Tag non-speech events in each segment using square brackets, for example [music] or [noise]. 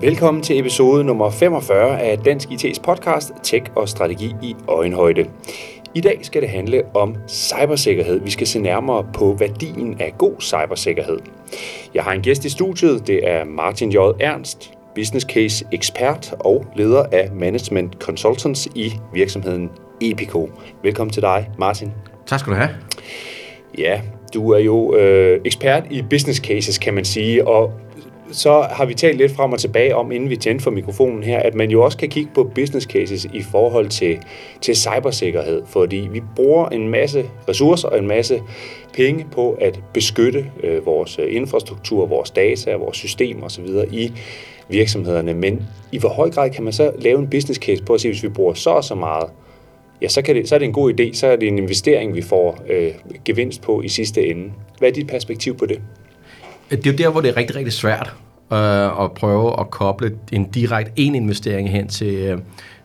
Velkommen til episode nummer 45 af Dansk IT's podcast Tech og Strategi i Øjenhøjde. I dag skal det handle om cybersikkerhed. Vi skal se nærmere på værdien af god cybersikkerhed. Jeg har en gæst i studiet. Det er Martin J. Ernst, business case ekspert og leder af Management Consultants i virksomheden Epico. Velkommen til dig, Martin. Tak skal du have. Ja, du er jo øh, ekspert i business cases, kan man sige, og så har vi talt lidt frem og tilbage om, inden vi tændte for mikrofonen her, at man jo også kan kigge på business cases i forhold til, til cybersikkerhed, fordi vi bruger en masse ressourcer og en masse penge på at beskytte øh, vores øh, infrastruktur, vores data, vores systemer osv. i virksomhederne. Men i hvor høj grad kan man så lave en business case på at sige, hvis vi bruger så og så meget, ja, så, kan det, så er det en god idé, så er det en investering, vi får øh, gevinst på i sidste ende. Hvad er dit perspektiv på det? Det er jo der, hvor det er rigtig, rigtig svært øh, at prøve at koble en direkte en investering hen til, øh,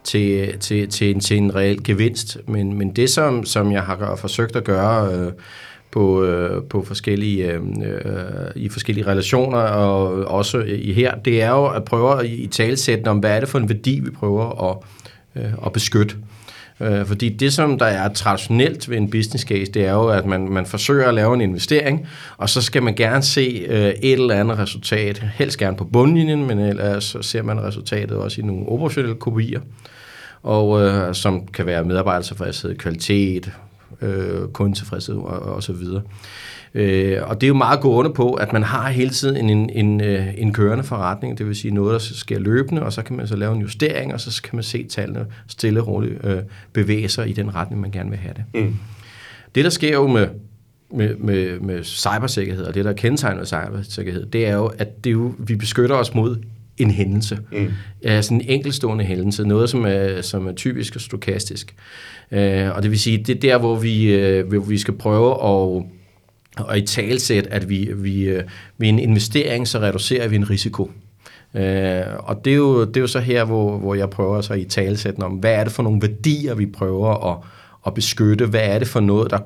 til, til, til, en, til en reel gevinst. Men, men det, som, som jeg har forsøgt at gøre øh, på, øh, på forskellige, øh, øh, i forskellige relationer, og også i her, det er jo at prøve at i talsætte om, hvad er det for en værdi, vi prøver at, øh, at beskytte. Øh, Øh, fordi det, som der er traditionelt ved en business case, det er jo, at man, man forsøger at lave en investering, og så skal man gerne se øh, et eller andet resultat, helst gerne på bundlinjen, men ellers så ser man resultatet også i nogle operationelle kopier, og øh, som kan være medarbejdertilfredshed, kvalitet, øh, kundetilfredshed og, og så videre. Øh, og det er jo meget gående på, at man har hele tiden en, en, en, øh, en kørende forretning, det vil sige noget, der sker løbende, og så kan man så lave en justering, og så kan man se tallene stille og roligt øh, bevæge sig i den retning, man gerne vil have det. Mm. Det, der sker jo med, med, med, med cybersikkerhed, og det, der kendetegner cybersikkerhed, det er jo, at det jo, vi beskytter os mod en hændelse. Mm. Ja, sådan en enkeltstående hændelse. Noget, som er, som er typisk og stokastisk. Øh, og det vil sige, det er der, hvor vi, øh, hvor vi skal prøve at og i talsæt, at vi, vi øh, ved en investering, så reducerer vi en risiko. Øh, og det er, jo, det er jo så her, hvor, hvor jeg prøver så i talsætten om, hvad er det for nogle værdier, vi prøver at, at beskytte? Hvad er det for noget, der,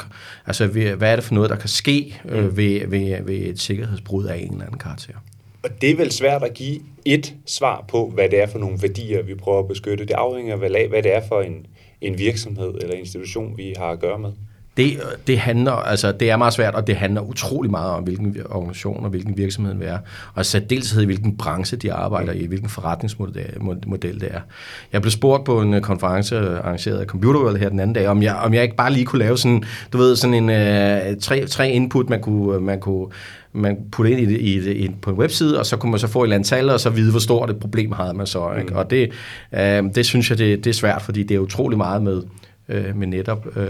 altså, hvad er det for noget, der kan ske øh, mm. ved, ved, ved et sikkerhedsbrud af en eller anden karakter? Og det er vel svært at give et svar på, hvad det er for nogle værdier, vi prøver at beskytte. Det afhænger vel af, hvad det er for en, en virksomhed eller institution, vi har at gøre med. Det, det, handler, altså, det er meget svært, og det handler utrolig meget om, hvilken organisation og hvilken virksomhed det er, og særdeleshed i hvilken branche de arbejder i, hvilken forretningsmodel det er. Jeg blev spurgt på en konference arrangeret af Computerworld her den anden dag, om jeg, om jeg ikke bare lige kunne lave sådan, du ved, sådan en uh, tre, tre input, man kunne, man kunne man putte ind i, i, i, på en webside, og så kunne man så få et eller andet tal, og så vide, hvor stort et problem havde man så. Ikke? Mm. Og det, uh, det synes jeg, det, det er svært, fordi det er utrolig meget med, uh, med netop uh,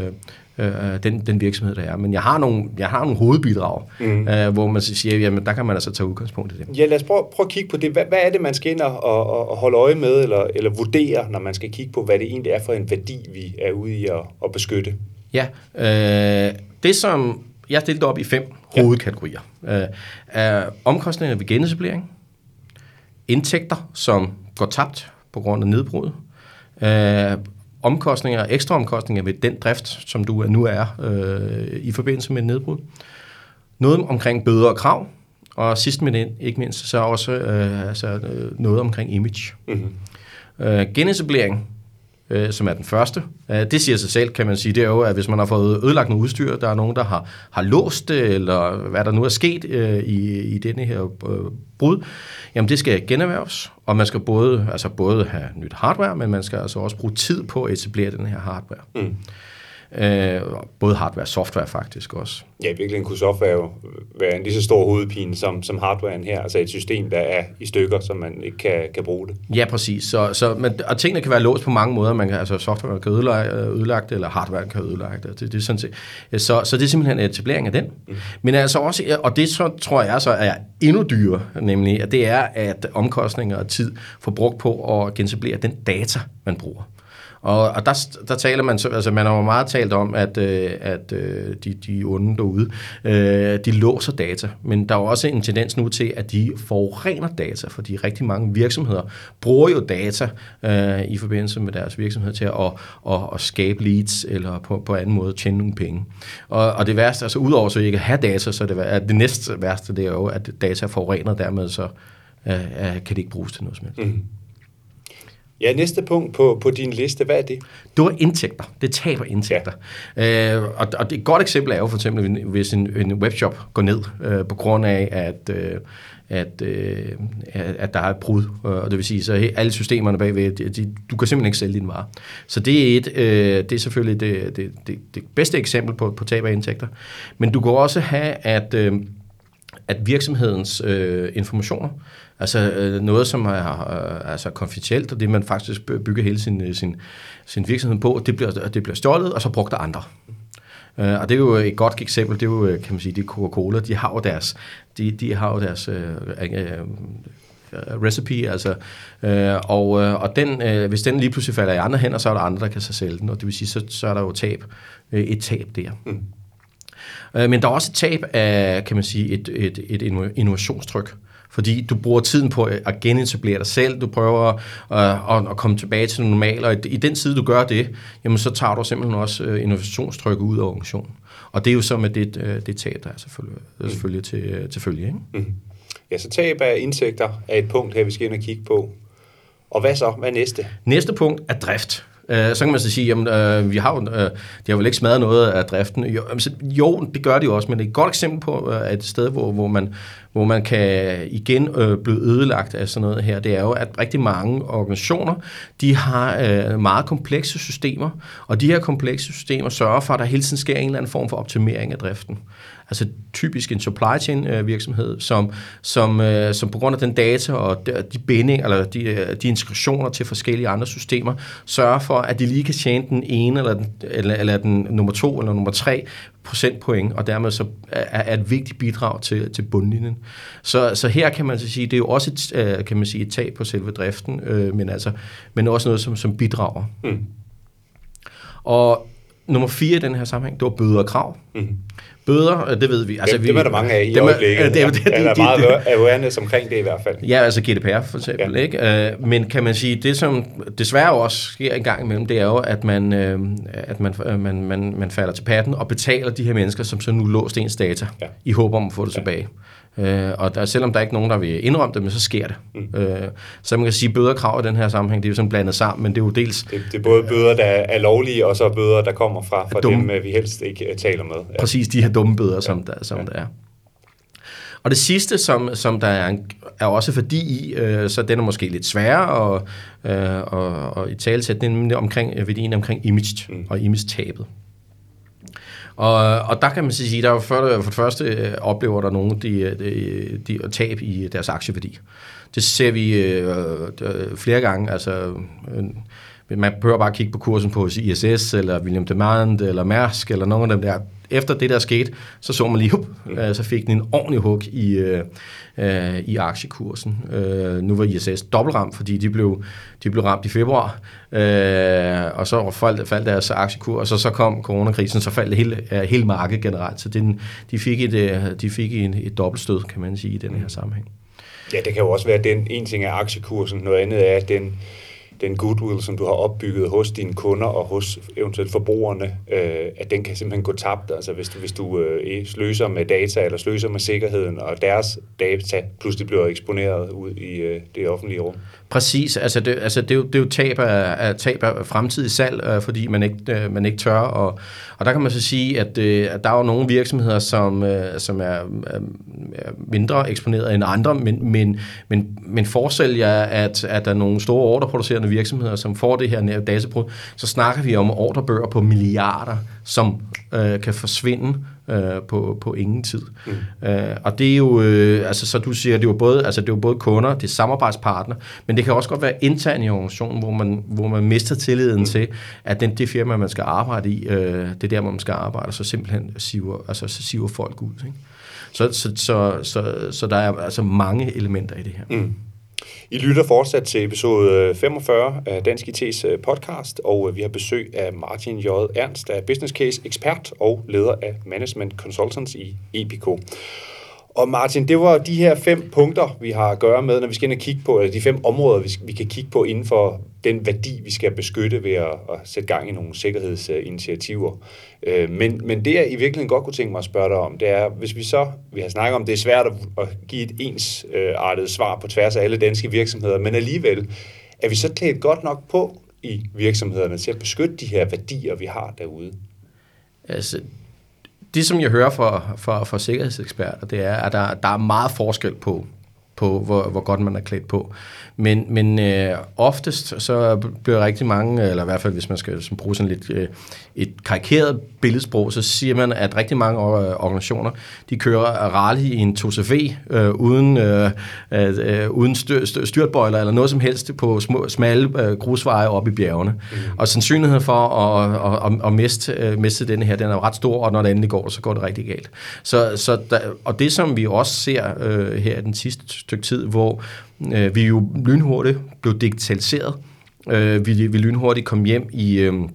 øh, den, den virksomhed, der er. Men jeg har nogle, jeg har nogle hovedbidrag, mm. øh, hvor man siger, jamen der kan man altså tage udgangspunkt i det. Ja, lad os prøve, prøve at kigge på det. Hvad, hvad er det, man skal ind og, og, og holde øje med, eller, eller vurdere, når man skal kigge på, hvad det egentlig er for en værdi, vi er ude i at, at beskytte? Ja, øh, det som jeg stillede op i fem ja. hovedkategorier. Øh, er omkostninger ved genetablering, indtægter, som går tabt på grund af nedbrud, øh, omkostninger, ekstra omkostninger ved den drift, som du nu er øh, i forbindelse med nedbrud. Noget omkring bøder og krav, og sidst men ikke mindst, så også øh, altså, øh, noget omkring image. Mm-hmm. Øh, genetablering, øh, som er den første. Øh, det siger sig selv, kan man sige. Det er jo, at hvis man har fået ødelagt noget udstyr, der er nogen, der har, har låst det, eller hvad der nu er sket øh, i, i denne her øh, brud, jamen det skal generhverves, og man skal både, altså både have nyt hardware, men man skal altså også bruge tid på at etablere den her hardware. Mm. Øh, både hardware og software faktisk også. Ja, i virkeligheden kunne software jo være en lige så stor hovedpine som, som hardwaren her, altså et system, der er i stykker, så man ikke kan, kan bruge det. Ja, præcis. Så, så, men, og tingene kan være låst på mange måder. Man kan, altså software kan ødelægge, ødelagt det, eller hardware kan ødelægge det. det, det er sådan set. Så, så det er simpelthen en etablering af den. Mm. Men altså også, og det så, tror jeg så er endnu dyrere, nemlig, at det er, at omkostninger og tid får brugt på at genetablere den data, man bruger. Og, og der, der taler man, så, altså man har jo meget talt om, at, øh, at øh, de, de onde derude, øh, de låser data, men der er også en tendens nu til, at de forurener data, fordi rigtig mange virksomheder bruger jo data øh, i forbindelse med deres virksomhed til at, at, at skabe leads, eller på, på anden måde tjene nogle penge. Og, og det værste, altså udover så ikke at have data, så det, at det næste værste, det er jo, at data er forurenet, dermed så øh, øh, kan det ikke bruges til noget som helst. Mm. Ja, næste punkt på, på din liste, hvad er det? Det var indtægter. Det taber indtægter. Ja. Øh, og, og et godt eksempel er jo for eksempel, hvis en, en webshop går ned øh, på grund af, at, øh, at, øh, at der er et brud. Og det vil sige, så alle systemerne bagved, de, de, du kan simpelthen ikke sælge din vare. Så det er, et, øh, det er selvfølgelig det, det, det, det bedste eksempel på, på tab af indtægter. Men du kan også have, at, øh, at virksomhedens øh, informationer, Altså øh, noget, som er øh, altså konfidentielt, og det man faktisk bygger hele sin, øh, sin, sin virksomhed på, det bliver, det bliver stjålet, og så brugt af andre. Uh, og det er jo et godt eksempel, det er jo, kan man sige, det Coca-Cola, de har jo deres, de, de har jo deres uh, uh, recipe, altså, uh, og, uh, og den, uh, hvis den lige pludselig falder i andre hænder, så er der andre, der kan så sælge den, og det vil sige, så, så er der jo tab, uh, et tab der. Mm. Uh, men der er også et tab af, kan man sige, et, et, et innovationstryk. Fordi du bruger tiden på at genetablere dig selv, du prøver at, at, at komme tilbage til det normale, og i, i den tid, du gør det, jamen så tager du simpelthen også øh, innovationstrykket ud af organisationen. Og det er jo så med det, øh, det tab, der er selvfølgelig, mm. selvfølgelig til, øh, til følge. Ikke? Mm. Ja, så tab af indtægter er et punkt her, vi skal ind og kigge på. Og hvad så? Hvad er næste? Næste punkt er drift. Øh, så kan man så sige, jamen, øh, vi har jo, øh, de har vel ikke smadret noget af driften. Jo, altså, jo, det gør de også, men det er et godt eksempel på øh, et sted, hvor, hvor, man, hvor man kan igen øh, blive ødelagt af sådan noget her. Det er jo, at rigtig mange organisationer, de har øh, meget komplekse systemer, og de her komplekse systemer sørger for, at der hele tiden sker en eller anden form for optimering af driften. Altså typisk en supply chain øh, virksomhed, som, som, øh, som på grund af den data og de, binding, eller de, øh, de integrationer til forskellige andre systemer, sørger for, at de lige kan tjene den ene, eller den, eller, eller den nummer to, eller nummer tre procentpoint, og dermed så er, er et vigtigt bidrag til, til bundlinjen. Så, så her kan man så sige, det er jo også et, kan man sige, et tag på selve driften, øh, men, altså, men også noget, som, som bidrager. Mm. Og nummer fire i den her sammenhæng, det var bøder og krav. Mm. Bøder, øh, det ved vi. Altså, dem, vi, dem er der mange af i dem, øjeblikket. [laughs] Det, det, det, ja, der er meget awareness omkring det i hvert fald. Ja, altså GDPR for eksempel. Ja. Ikke? Uh, men kan man sige, det som desværre også sker en gang imellem, det er jo, at man, uh, at man, uh, man, man, man falder til patten og betaler de her mennesker, som så nu låst ens data, ja. i håb om at få det ja. tilbage. Øh, og der, selvom der er ikke nogen, der vil indrømme det, men så sker det. Mm. Øh, så man kan sige, at bøderkrav i den her sammenhæng, det er jo sådan blandet sammen, men det er jo dels... Det, det er både bøder, der er lovlige, og så bøder, der kommer fra, fra dumme, dem, øh, vi helst ikke øh, taler med. Ja. Præcis de her dumme bøder, som, ja. der, som ja. der er. Og det sidste, som, som der er, er også fordi, øh, så den er måske lidt sværere at, øh, og, og i talesæt, er omkring, værdien omkring image mm. og image-tabet. Og, og der kan man sige, der for, for det første øh, oplever der nogen, de, øh, de, de tab i deres aktieværdi. Det ser vi øh, øh flere gange. Altså, øh, man behøver bare kigge på kursen på ISS, eller William Demand, eller Mærsk, eller nogle af dem der efter det der skete, så så man lige, hup, øh, så fik den en ordentlig hug i, øh, øh, i aktiekursen. Øh, nu var ISS dobbeltramt, fordi de blev, de blev ramt i februar, øh, og så faldt, faldt deres aktiekurs, og så, så kom coronakrisen, så faldt hele, øh, hele markedet generelt. Så den, de fik, et, de fik en, et dobbeltstød, kan man sige, i den her sammenhæng. Ja, det kan jo også være, at den en ting er aktiekursen, noget andet er, at den den goodwill, som du har opbygget hos dine kunder og hos eventuelt forbrugerne, øh, at den kan simpelthen gå tabt. Altså hvis du, hvis du øh, sløser med data eller sløser med sikkerheden, og deres data pludselig bliver eksponeret ud i øh, det offentlige rum. Præcis. Altså det, altså det, er, jo, det er jo tab af, af, tab af fremtidig salg, øh, fordi man ikke, øh, man ikke tør. Og, og der kan man så sige, at, øh, at der er jo nogle virksomheder, som, øh, som er, øh, mindre eksponeret end andre, men, men, men, men forsælger, at, at der er nogle store ordreproducerende virksomheder, som får det her databrud, så snakker vi om ordrebøger på milliarder, som øh, kan forsvinde øh, på, på ingen tid. Mm. Øh, og det er jo, øh, altså så du siger, det er jo både, altså det er jo både kunder, det er samarbejdspartnere, men det kan også godt være internt i organisationen, hvor man, hvor man mister tilliden mm. til, at den, det firma, man skal arbejde i, øh, det er der, hvor man skal arbejde, og så simpelthen siver, altså, så siver folk ud. Ikke? Så, så, så, så, så der er altså mange elementer i det her. Mm. I lytter fortsat til episode øh, 45 af Dansk IT's øh, podcast, og øh, vi har besøg af Martin J. Ernst, der er business case ekspert og leder af Management Consultants i EPK. Og Martin, det var de her fem punkter, vi har at gøre med, når vi skal ind og kigge på, eller de fem områder, vi, vi kan kigge på inden for den værdi, vi skal beskytte ved at, at sætte gang i nogle sikkerhedsinitiativer. Øh, men, men det, jeg i virkeligheden godt kunne tænke mig at spørge dig om, det er, hvis vi så, vi har snakket om, det er svært at, give et ensartet svar på tværs af alle danske virksomheder, men alligevel, er vi så klædt godt nok på i virksomhederne til at beskytte de her værdier, vi har derude? Altså, det, som jeg hører fra, fra, fra sikkerhedseksperter, det er, at der, der er meget forskel på, på hvor, hvor godt man er klædt på. Men, men øh, oftest så bliver rigtig mange, eller i hvert fald hvis man skal bruge sådan lidt øh, et karikeret billedsprog, så siger man, at rigtig mange organisationer, de kører rally i en 2CV øh, uden, øh, øh, uden styr, styrtbøjler eller noget som helst på små, smalle øh, grusveje op i bjergene. Mm. Og sandsynligheden for at, at, at, at miste, øh, miste denne her, den er ret stor, og når det endelig går, så går det rigtig galt. Så, så der, og det, som vi også ser øh, her i den sidste stykke tid, hvor øh, vi jo lynhurtigt blev digitaliseret, øh, vi, vi lynhurtigt kom hjem i... Øhm,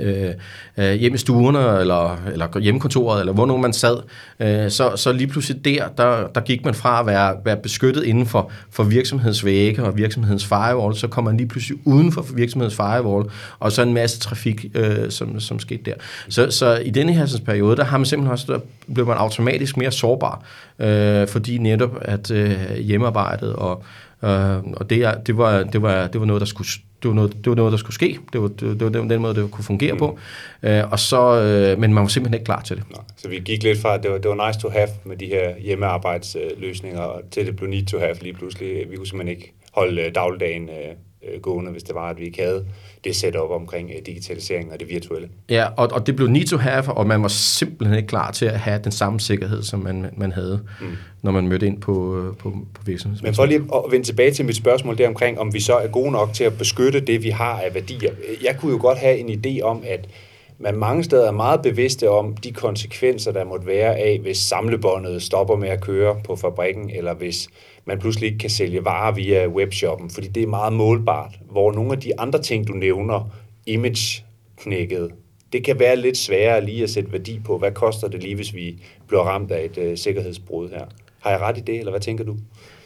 øh, øh, hjem i stuerne, eller, eller hjemmekontoret, eller hvor nu man sad, øh, så, så lige pludselig der, der, der gik man fra at være, være beskyttet inden for, for virksomhedsvægge og virksomhedens firewall, så kom man lige pludselig uden for virksomhedens firewall, og så en masse trafik, øh, som, som skete der. Så, så i denne her sådan, periode, der har man simpelthen også, der blev man automatisk mere sårbar, øh, fordi netop at øh, hjemmearbejdet og Uh, og det, det, var, det, var, det var noget, der skulle det var, noget, det var noget, der skulle ske. Det var, det, var den, den måde, det kunne fungere mm. på. Uh, og så, uh, men man var simpelthen ikke klar til det. Nå, så vi gik lidt fra, at det var, det var nice to have med de her hjemmearbejdsløsninger, til det blev need to have lige pludselig. Vi kunne simpelthen ikke holde dagligdagen uh, gående, hvis det var, at vi ikke havde det setup omkring uh, digitalisering og det virtuelle. Ja, og, og det blev need to have, og man var simpelthen ikke klar til at have den samme sikkerhed, som man, man havde, mm. når man mødte ind på, øh, på, på virksomheden. Men for lige at vende tilbage til mit spørgsmål der omkring, om vi så er gode nok til at beskytte det, vi har af værdier. Jeg kunne jo godt have en idé om, at man mange steder er meget bevidste om de konsekvenser, der måtte være af, hvis samlebåndet stopper med at køre på fabrikken, eller hvis man pludselig ikke kan sælge varer via webshoppen, fordi det er meget målbart. Hvor nogle af de andre ting, du nævner, image-knækket, det kan være lidt sværere lige at sætte værdi på. Hvad koster det lige, hvis vi bliver ramt af et øh, sikkerhedsbrud her? Har jeg ret i det, eller hvad tænker du?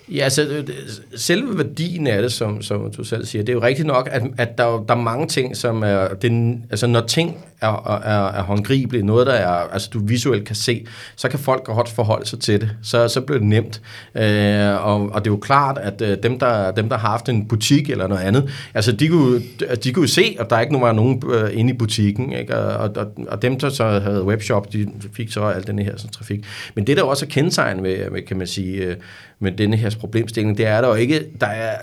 Ja, altså, øh, selve værdien af det, som, som du selv siger, det er jo rigtigt nok, at, at der, der er mange ting, som er, Det, altså når ting er, er, er håndgribelige, noget der er, altså du visuelt kan se, så kan folk godt forholde sig til det, så, så bliver det nemt. Øh, og, og det er jo klart, at øh, dem, der, dem, der har haft en butik eller noget andet, altså de kunne, de kunne se, at der ikke var nogen øh, inde i butikken, ikke? Og, og, og dem, der så havde webshop, de fik så al den her sådan, trafik. Men det, der også er kendetegn med, med kan man sige, øh, med denne her problemstilling, det er der jo ikke, der er,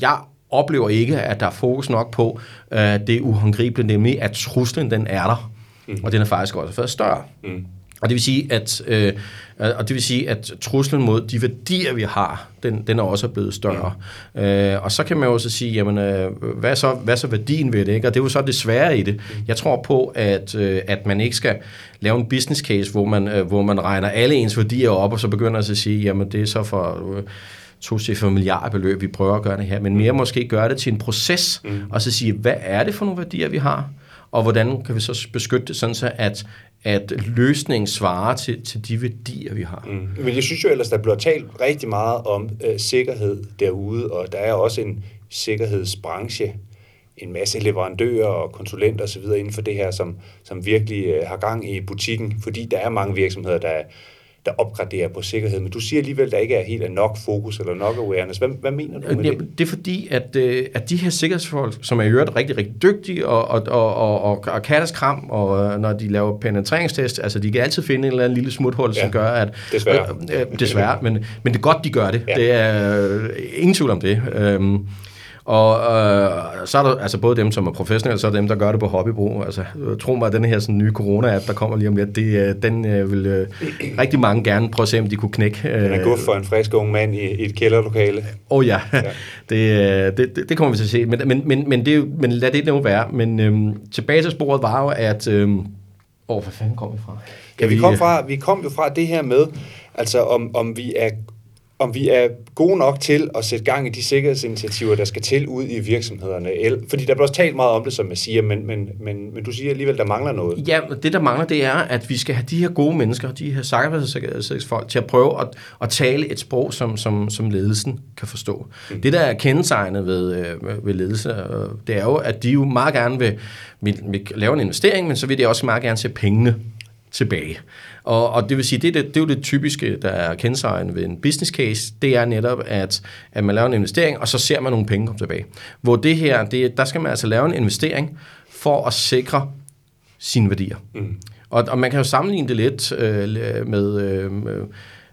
jeg oplever ikke, at der er fokus nok på uh, det uhåndgribelige, nemlig at truslen, den er der, mm. og den er faktisk også været større. Mm. Og det vil sige, at øh, og det vil sige, at truslen mod de værdier, vi har, den, den er også blevet større. Mm. Øh, og så kan man jo også sige, jamen, øh, hvad, så, hvad så værdien ved det? Ikke? Og det er jo så det svære i det. Mm. Jeg tror på, at, øh, at man ikke skal lave en business case, hvor man, øh, hvor man regner alle ens værdier op, og så begynder at sige, jamen det er så for... Øh, to cifre milliardbeløb, vi prøver at gøre det her, men mere måske gøre det til en proces, mm. og så sige, hvad er det for nogle værdier, vi har, og hvordan kan vi så beskytte det, sådan så at, at løsningen svarer til, til de værdier, vi har. Mm. Men jeg synes jo ellers, der bliver talt rigtig meget om øh, sikkerhed derude, og der er også en sikkerhedsbranche, en masse leverandører og konsulenter osv. inden for det her, som, som virkelig øh, har gang i butikken, fordi der er mange virksomheder, der der opgraderer på sikkerhed. Men du siger alligevel, at der ikke er helt nok fokus eller nok awareness. Hvad, hvad mener du med ja, det? Det er fordi, at, øh, at de her sikkerhedsfolk, som er i øvrigt rigtig, rigtig dygtige og, og, og, og, og, og katteskram, og øh, når de laver penetreringstest, altså de kan altid finde en eller anden lille smuthul, ja, som gør, at... Desværre. Øh, øh, desværre, men, men det er godt, de gør det. Ja. Det er øh, ingen tvivl om det. Øh, og øh, så er der altså både dem, som er professionelle, så er dem, der gør det på hobbybrug. Altså, tro mig, at den her sådan, nye corona-app, der kommer lige om lidt, det, øh, den øh, vil øh, rigtig mange gerne prøve at se, om de kunne knække. Øh, den er god for en frisk ung mand i, i et kælderlokale. Åh oh, ja, ja. [laughs] det, det, det, det kommer vi til at se. Men, men, men, men, det, men lad det nu være. Men øh, tilbage til sporet var jo, at... Øh, åh, hvad fanden kom vi fra? Kan ja, vi, kom fra, vi kom jo fra det her med, altså om, om vi er om vi er gode nok til at sætte gang i de sikkerhedsinitiativer, der skal til ud i virksomhederne. Fordi der bliver også talt meget om det, som jeg siger, men, men, men, men du siger alligevel, der mangler noget. Ja, det der mangler, det er, at vi skal have de her gode mennesker, de her sikkerhedsfolk, til at prøve at, at tale et sprog, som, som, som ledelsen kan forstå. Mm. Det, der er kendetegnet ved, øh, ved ledelse, øh, det er jo, at de jo meget gerne vil, vil, vil lave en investering, men så vil de også meget gerne se pengene tilbage. Og, og det vil sige, det, det, det er jo det typiske, der er kendetegnet ved en business case, det er netop, at, at man laver en investering, og så ser man nogle penge komme tilbage. Hvor det her, det, der skal man altså lave en investering for at sikre sine værdier. Mm. Og, og man kan jo sammenligne det lidt øh, med... Øh,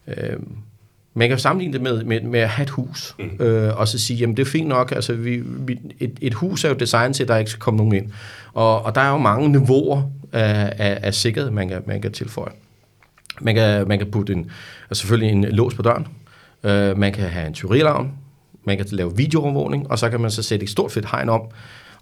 øh, man kan jo sammenligne det med, med, med at have et hus, mm. øh, og så sige, jamen det er fint nok, altså vi, vi, et, et hus er jo designet til, at der ikke skal komme nogen ind. Og, og der er jo mange niveauer af, af, af sikkerhed, man kan, man kan tilføje. Man kan, man kan putte en, altså selvfølgelig en lås på døren. Uh, man kan have en tyverialarm. Man kan lave videoovervågning, og så kan man så sætte et stort fedt hegn om.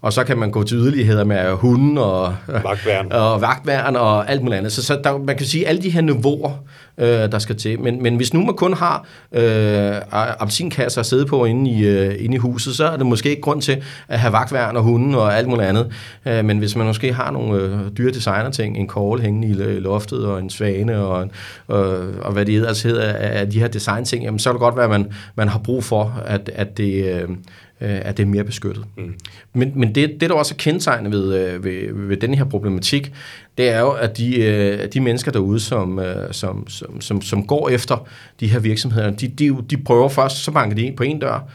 Og så kan man gå til yderligheder med hunden og vagtværn [laughs] og, vagtværn og alt muligt andet. Så, så der, man kan sige, alle de her niveauer, øh, der skal til. Men, men hvis nu man kun har øh, appelsinkasser at sidde på inde i, øh, inde i huset, så er det måske ikke grund til at have vagtværn og hunden og alt muligt andet. Øh, men hvis man måske har nogle øh, dyre designer-ting, en kål hængende i loftet og en svane og, en, øh, og hvad det ellers hedder af de her design-ting, jamen, så er det godt være, at man, man har brug for, at, at det... Øh, det er mere beskyttet. Mm. Men, men det, det, der også er kendetegnet ved, øh, ved, ved den her problematik, det er jo, at de, øh, de mennesker derude, som, øh, som, som, som, som går efter de her virksomheder, de, de, de prøver først, så banker de ind på en dør,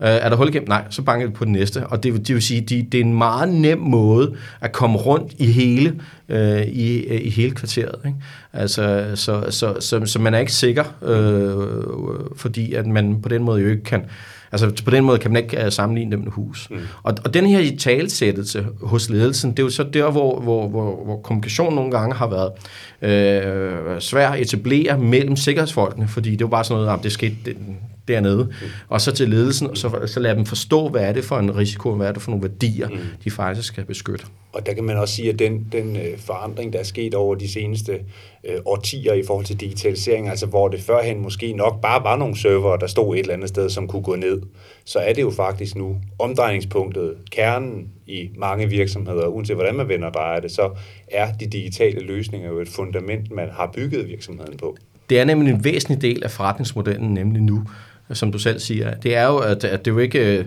Uh, er der hul igennem? Nej, så banker de på den næste. Og det, det vil sige, de, det er en meget nem måde at komme rundt i hele, uh, i, i hele kvarteret. Ikke? Altså, så, så, så, så man er ikke sikker, uh, fordi at man på den måde jo ikke kan, Altså på den måde kan man ikke uh, sammenligne dem med hus. Mm. Og, og den her talsættelse hos ledelsen, det er jo så der, hvor, hvor, hvor, hvor kommunikation nogle gange har været øh, svær at etablere mellem sikkerhedsfolkene, fordi det var bare sådan noget, at det skete det, dernede, og så til ledelsen, og så, så lade dem forstå, hvad er det for en risiko, hvad er det for nogle værdier, mm. de faktisk skal beskytte. Og der kan man også sige, at den, den øh, forandring, der er sket over de seneste øh, årtier i forhold til digitalisering, altså hvor det førhen måske nok bare var nogle server, der stod et eller andet sted, som kunne gå ned, så er det jo faktisk nu omdrejningspunktet, kernen i mange virksomheder, uanset hvordan man vender og drejer det, så er de digitale løsninger jo et fundament, man har bygget virksomheden på. Det er nemlig en væsentlig del af forretningsmodellen, nemlig nu, som du selv siger. Det er jo, at, at det jo ikke... Øh,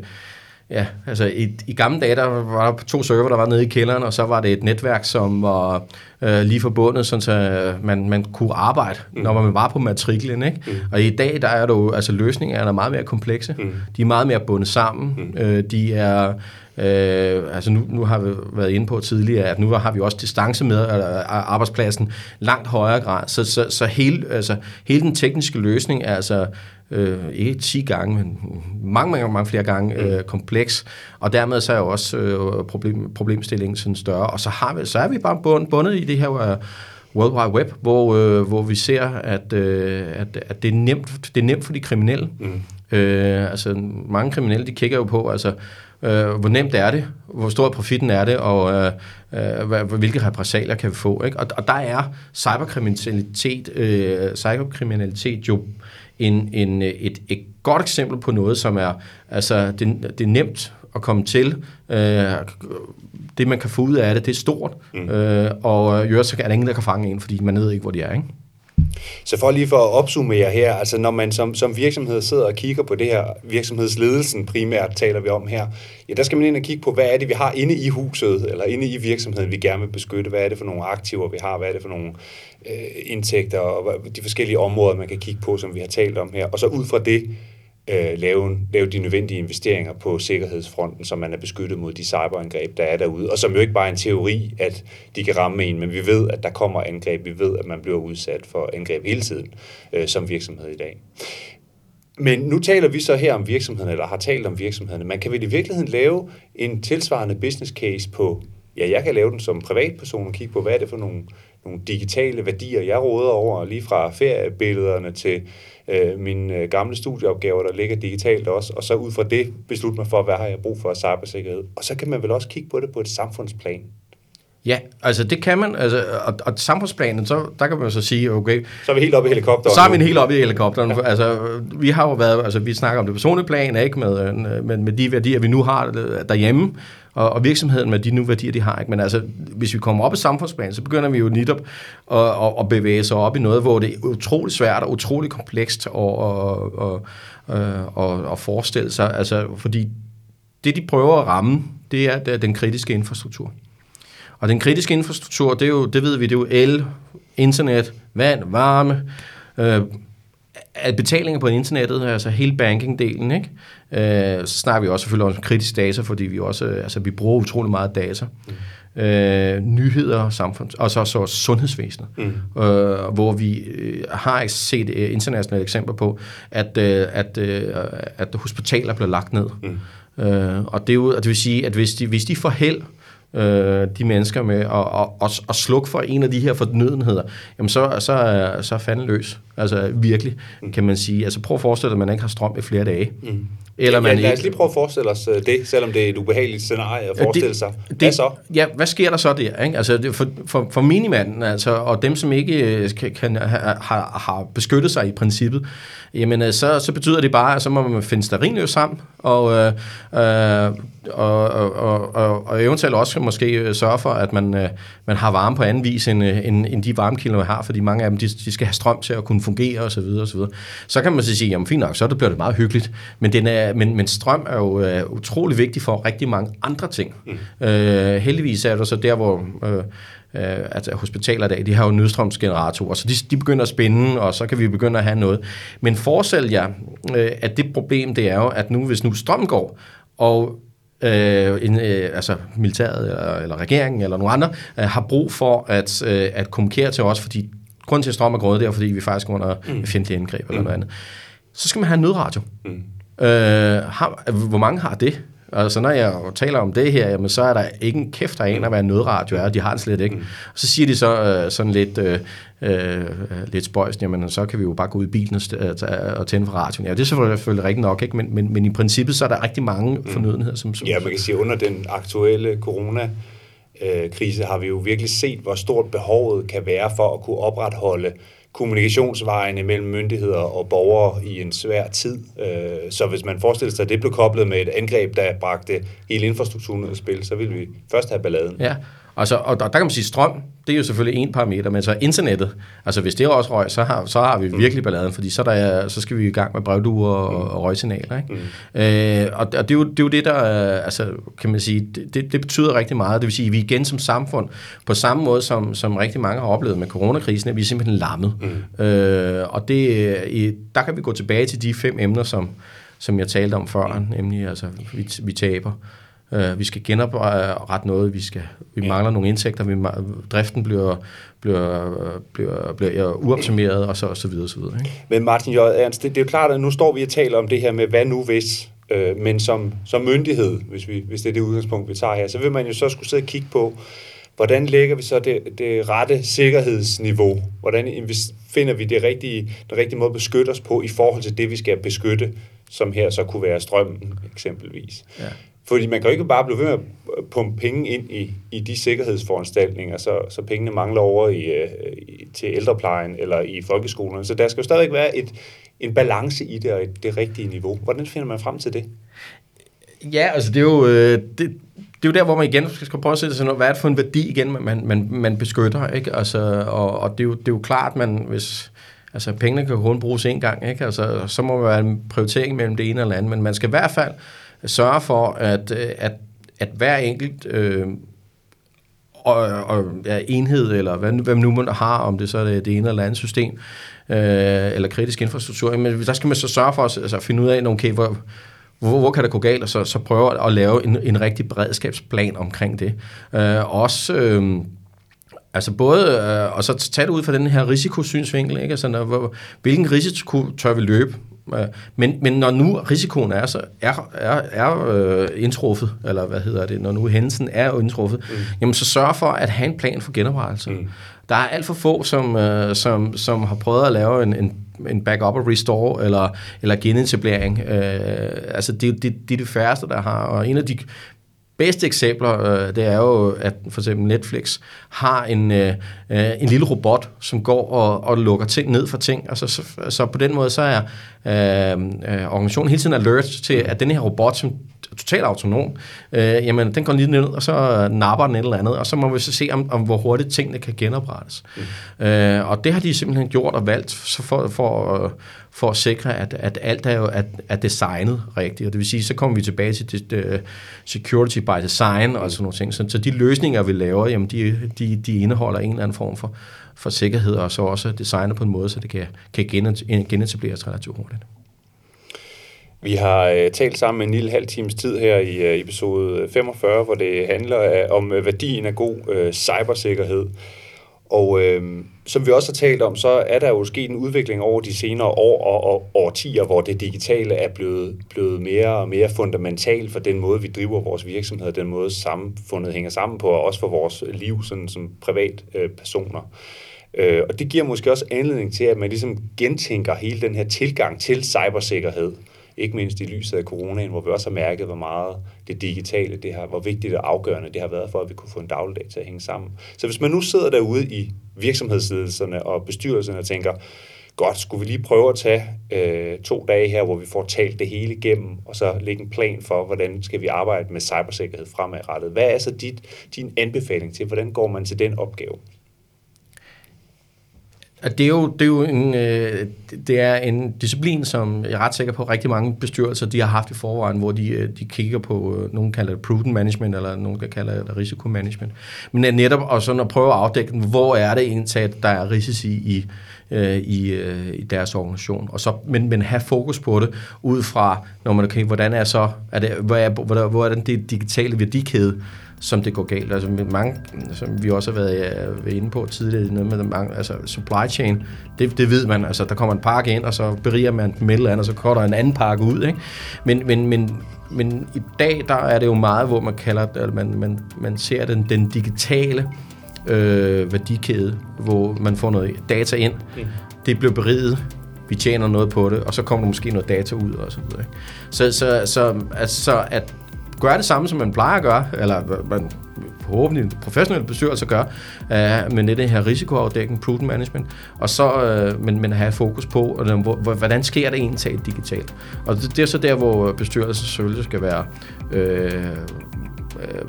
Ja, altså i, i gamle dage, der var der to server, der var nede i kælderen, og så var det et netværk, som var øh, lige forbundet, så øh, man, man kunne arbejde, mm. når man var på matriklen. Ikke? Mm. Og i dag, der er jo, altså løsningerne er meget mere komplekse. Mm. De er meget mere bundet sammen. Mm. Øh, de er, øh, altså nu, nu har vi været inde på tidligere, at nu har vi også distance med øh, arbejdspladsen langt højere grad. Så, så, så hele, altså, hele den tekniske løsning er altså øh, ikke 10 gange, men mange, mange, mange flere gange mm. øh, kompleks, og dermed så er jo også øh, problem, problemstillingen sådan større, og så, har vi, så er vi bare bundet i det her uh, World Wide Web, hvor, øh, hvor vi ser, at, øh, at, at det, er nemt, det er nemt for de kriminelle. Mm. Øh, altså mange kriminelle, de kigger jo på, altså, øh, hvor nemt er det, hvor stor profitten er det, og øh, øh, hvilke repræsalier kan vi få. Ikke? Og, og der er cyberkriminalitet, øh, cyberkriminalitet jo en, en, et, et godt eksempel på noget, som er, altså, det, det er nemt at komme til. Øh, det, man kan få ud af det, det er stort. Mm. Øh, og jo, så er der ingen, der kan fange en, fordi man ved ikke, hvor de er. Ikke? Så for lige for at opsummere her, altså når man som, som virksomhed sidder og kigger på det her, virksomhedsledelsen primært taler vi om her, ja, der skal man ind og kigge på, hvad er det, vi har inde i huset, eller inde i virksomheden, vi gerne vil beskytte, hvad er det for nogle aktiver, vi har, hvad er det for nogle øh, indtægter, og de forskellige områder, man kan kigge på, som vi har talt om her, og så ud fra det, øh, lave, lave de nødvendige investeringer på sikkerhedsfronten, så man er beskyttet mod de cyberangreb, der er derude. Og som jo ikke bare er en teori, at de kan ramme en, men vi ved, at der kommer angreb. Vi ved, at man bliver udsat for angreb hele tiden øh, som virksomhed i dag. Men nu taler vi så her om virksomhederne, eller har talt om virksomhederne. Man kan vel i virkeligheden lave en tilsvarende business case på, ja, jeg kan lave den som privatperson og kigge på, hvad er det for nogle, nogle digitale værdier, jeg råder over, lige fra feriebillederne til øh, mine øh, gamle studieopgaver, der ligger digitalt også, og så ud fra det beslutte mig for, hvad har jeg brug for af cybersikkerhed. Og så kan man vel også kigge på det på et samfundsplan. Ja, altså det kan man, altså, og, og samfundsplanen, så, der kan man så sige, okay... Så er vi helt oppe i helikopteren. Så er vi helt oppe i helikopteren. Ja. Altså, vi har jo været, altså vi snakker om det personlige plan, ikke, med, med, med de værdier, vi nu har derhjemme, og, og virksomheden med de nu værdier, de har. Ikke? Men altså, hvis vi kommer op i samfundsplanen, så begynder vi jo netop at, at, at bevæge sig op i noget, hvor det er utrolig svært og utrolig komplekst at, at, at, at, at forestille sig. Altså, fordi det, de prøver at ramme, det er, det er den kritiske infrastruktur. Og den kritiske infrastruktur, det, er jo, det ved vi, det er jo el, internet, vand, varme, øh, at betalinger på internettet, altså hele banking-delen, ikke? Øh, så snakker vi også selvfølgelig om kritisk data, fordi vi også, altså vi bruger utrolig meget data. Mm. Øh, nyheder, samfund, og så, så sundhedsvæsenet, mm. øh, hvor vi øh, har set øh, internationale eksempler på, at, øh, at, øh, at hospitaler bliver lagt ned. Mm. Øh, og det, jo, det vil sige, at hvis de, hvis de får held øh, øh, de mennesker med at, at, at, at slukke for en af de her fornødenheder, jamen så, så, så er fanden løs. Altså virkelig, kan man sige. Altså prøv at forestille dig, at man ikke har strøm i flere dage. Mm. Eller man ja, lad os lige prøve at forestille os øh, det, selvom det er et ubehageligt scenarie at forestille det, sig. Hvad det, så? Ja, hvad sker der så der? Ikke? Altså, det, for, for, for minimanden, altså, og dem, som ikke øh, kan, kan, har, har beskyttet sig i princippet, jamen øh, så, så betyder det bare, at så må man finde starinløs sammen, og, øh, øh, og, og, og, og eventuelt også måske sørge for, at man, øh, man har varme på anden vis, end, end, end de varmekilder, man har, fordi mange af dem, de, de skal have strøm til at kunne fungere osv. Så, videre, så, videre. så kan man så sige, jamen fint nok, så det bliver det meget hyggeligt, men, den er, men, men strøm er jo uh, utrolig vigtig for rigtig mange andre ting. Mm. Øh, heldigvis er det så der, hvor... Øh, øh, altså hospitaler i dag, de har jo nødstrømsgeneratorer, så de, de begynder at spænde, og så kan vi begynde at have noget. Men forestil jer, øh, at det problem, det er jo, at nu, hvis nu strøm går, og øh, en, øh, altså militæret eller, eller regeringen eller nogle andre øh, har brug for at, øh, at kommunikere til os, fordi grund til at strøm er gået, det er fordi vi faktisk er under mm. fjendtlige indgreb eller mm. noget andet. Så skal man have en nødradio. Mm. Øh, har, hvor mange har det? Altså, når jeg taler om det her, jamen, så er der ikke en kæft, der aner, hvad en nødradio er. De har den slet ikke. Mm. Så siger de så øh, sådan lidt, øh, øh, lidt spøjst, jamen, så kan vi jo bare gå ud i bilen og, øh, og tænde for radioen. Ja, det er selvfølgelig rigtigt nok, ikke? Men, men, men i princippet, så er der rigtig mange mm. fornødenheder. Som, som, ja, man kan sige, under den aktuelle corona krise har vi jo virkelig set, hvor stort behovet kan være for at kunne opretholde kommunikationsvejene mellem myndigheder og borgere i en svær tid. Øh, så hvis man forestiller sig, at det blev koblet med et angreb, der bragte hele infrastrukturen ud af spil, så vil vi først have balladen. Ja, Altså, og der, der kan man sige, strøm, det er jo selvfølgelig en parameter, men så internettet, altså hvis det også røg, så har, så har vi mm. virkelig balladen, fordi så, der, så skal vi i gang med brevduer og, mm. og røgsignaler. Ikke? Mm. Øh, og, og det, er jo, det er jo det, der, altså, kan man sige, det, det betyder rigtig meget. Det vil sige, at vi igen som samfund, på samme måde som, som rigtig mange har oplevet med coronakrisen, at vi er simpelthen lammet. Mm. Øh, og det, der kan vi gå tilbage til de fem emner, som, som jeg talte om før, mm. nemlig altså, vi, vi taber. Uh, vi skal genoprette noget, vi, skal, vi mangler nogle indtægter, vi, driften bliver, bliver, bliver, bliver uoptimeret, og så, og så videre. Så videre ikke? Men Martin J. Ernst, det, det er jo klart, at nu står vi og taler om det her med, hvad nu hvis, øh, men som, som myndighed, hvis, vi, hvis det er det udgangspunkt, vi tager her, så vil man jo så skulle sidde og kigge på, hvordan lægger vi så det, det rette sikkerhedsniveau? Hvordan finder vi det rigtige, det rigtige måde at beskytte os på i forhold til det, vi skal beskytte, som her så kunne være strømmen eksempelvis. Ja. Fordi man kan jo ikke bare blive ved med at pumpe penge ind i, i de sikkerhedsforanstaltninger, så, så pengene mangler over i, øh, i, til ældreplejen eller i folkeskolerne. Så der skal jo stadig være et, en balance i det og et, det rigtige niveau. Hvordan finder man frem til det? Ja, altså det er jo, øh, det, det er jo der, hvor man igen skal prøve at sætte sig noget, hvad er det for en værdi igen, man, man, man beskytter, ikke? Altså, og, og det, er jo, det er jo klart, man, hvis, altså pengene kan kun bruges en gang, ikke? Altså, så må man være en prioritering mellem det ene eller andet, men man skal i hvert fald sørge for, at, øh, at, at hver enkelt øh, og, og, ja, enhed, eller hvad, hvad nu man har, om det så er det, det ene eller andet system, øh, eller kritisk infrastruktur, men der skal man så sørge for at altså, finde ud af, okay, hvor, hvor, hvor kan det gå galt, og så, så prøve at lave en, en rigtig beredskabsplan omkring det. Øh, også... Øh, Altså både, øh, og så tage det ud fra den her risikosynsvinkel, ikke? Altså, når, hvor, hvilken risiko tør vi løbe? Men, men når nu risikoen er så er, er, er øh, indtruffet, eller hvad hedder det, når nu hændelsen er indtruffet, mm. jamen så sørg for at have en plan for genoprettelse. Mm. Der er alt for få, som, øh, som, som har prøvet at lave en, en, en backup og restore, eller, eller genetablering. Øh, altså det, det, det er det færreste, der har, og en af de bedste eksempler, øh, det er jo, at for eksempel Netflix har en, øh, øh, en lille robot, som går og, og lukker ting ned for ting. Altså, så, så på den måde så er øh, øh, organisationen hele tiden alert til, at den her robot, som totalt autonom, øh, jamen den går lige ned, og så napper den et eller andet, og så må vi så se, om, om hvor hurtigt tingene kan genoprettes. Mm. Øh, og det har de simpelthen gjort og valgt så for, for, for at sikre, at, at alt er jo er, er designet rigtigt. Og det vil sige, så kommer vi tilbage til det, det, security by design og sådan nogle ting. Så, så de løsninger, vi laver, jamen de, de, de indeholder en eller anden form for, for sikkerhed, og så også designet på en måde, så det kan, kan genetableres relativt hurtigt. Vi har øh, talt sammen en lille halv times tid her i øh, episode 45, hvor det handler af, om øh, værdien af god øh, cybersikkerhed. Og øh, som vi også har talt om, så er der jo sket en udvikling over de senere år og, og årtier, hvor det digitale er blevet, blevet mere og mere fundamentalt for den måde, vi driver vores virksomhed, den måde samfundet hænger sammen på, og også for vores liv sådan, som privatpersoner. Øh, personer. øh, og det giver måske også anledning til, at man ligesom gentænker hele den her tilgang til cybersikkerhed. Ikke mindst i lyset af coronaen, hvor vi også har mærket, hvor meget det digitale, det har, hvor vigtigt og afgørende det har været for, at vi kunne få en dagligdag til at hænge sammen. Så hvis man nu sidder derude i virksomhedsledelserne og bestyrelserne og tænker, godt, skulle vi lige prøve at tage øh, to dage her, hvor vi får talt det hele igennem, og så lægge en plan for, hvordan skal vi arbejde med cybersikkerhed fremadrettet. Hvad er så dit, din anbefaling til, hvordan går man til den opgave? Det er jo, det er jo en, øh, det er en disciplin, som jeg er ret sikker på, at rigtig mange bestyrelser de har haft i forvejen, hvor de, øh, de kigger på, øh, nogen kalder det prudent management, eller nogen kan kalde det risikomanagement. Men er netop og sådan at prøve at afdække, hvor er det egentlig, at der er risici i, øh, i, øh, i deres organisation. Og så, men, men have fokus på det, ud fra, når man okay, hvordan er så, er det, hvor, er, hvor, hvor er den digitale værdikæde, som det går galt. Altså med mange, som vi også har været, øh, inde på tidligere, noget med mange, altså supply chain, det, det ved man, altså der kommer en pakke ind, og så beriger man den med eller andet, og så kommer der en anden pakke ud, ikke? Men, men, men, men i dag, der er det jo meget, hvor man kalder at man, man, man ser den, den digitale øh, værdikæde, hvor man får noget data ind, mm. det bliver beriget, vi tjener noget på det, og så kommer der måske noget data ud og så videre. Så, så, så altså, at gøre det samme, som man plejer at gøre, eller man forhåbentlig en professionel bestyrelse gør, uh, med det her risikoafdækning, prudent management, og så, uh, men, men have fokus på, uh, hvordan sker det egentlig digitalt. Og det, det er så der, hvor bestyrelsen selvfølgelig skal være, uh,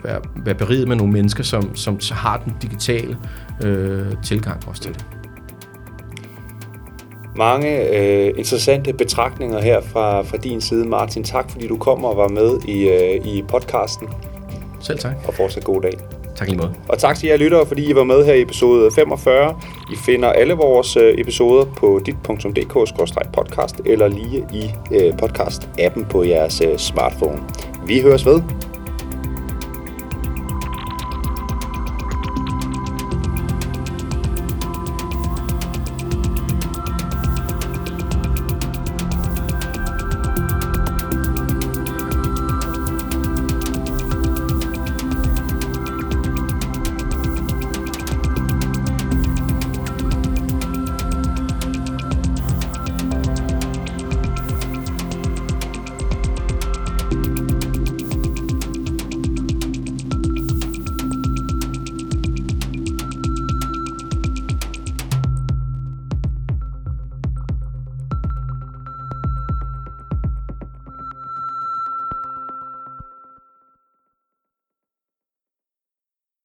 være, være beriget med nogle mennesker, som, som har den digitale uh, tilgang også til det mange øh, interessante betragtninger her fra, fra din side, Martin. Tak fordi du kom og var med i, øh, i podcasten. Selv tak. Og fortsat god dag. Tak lige måde. Og tak til jer lyttere, fordi I var med her i episode 45. I finder alle vores øh, episoder på dit.dk-podcast eller lige i øh, podcast-appen på jeres øh, smartphone. Vi høres ved.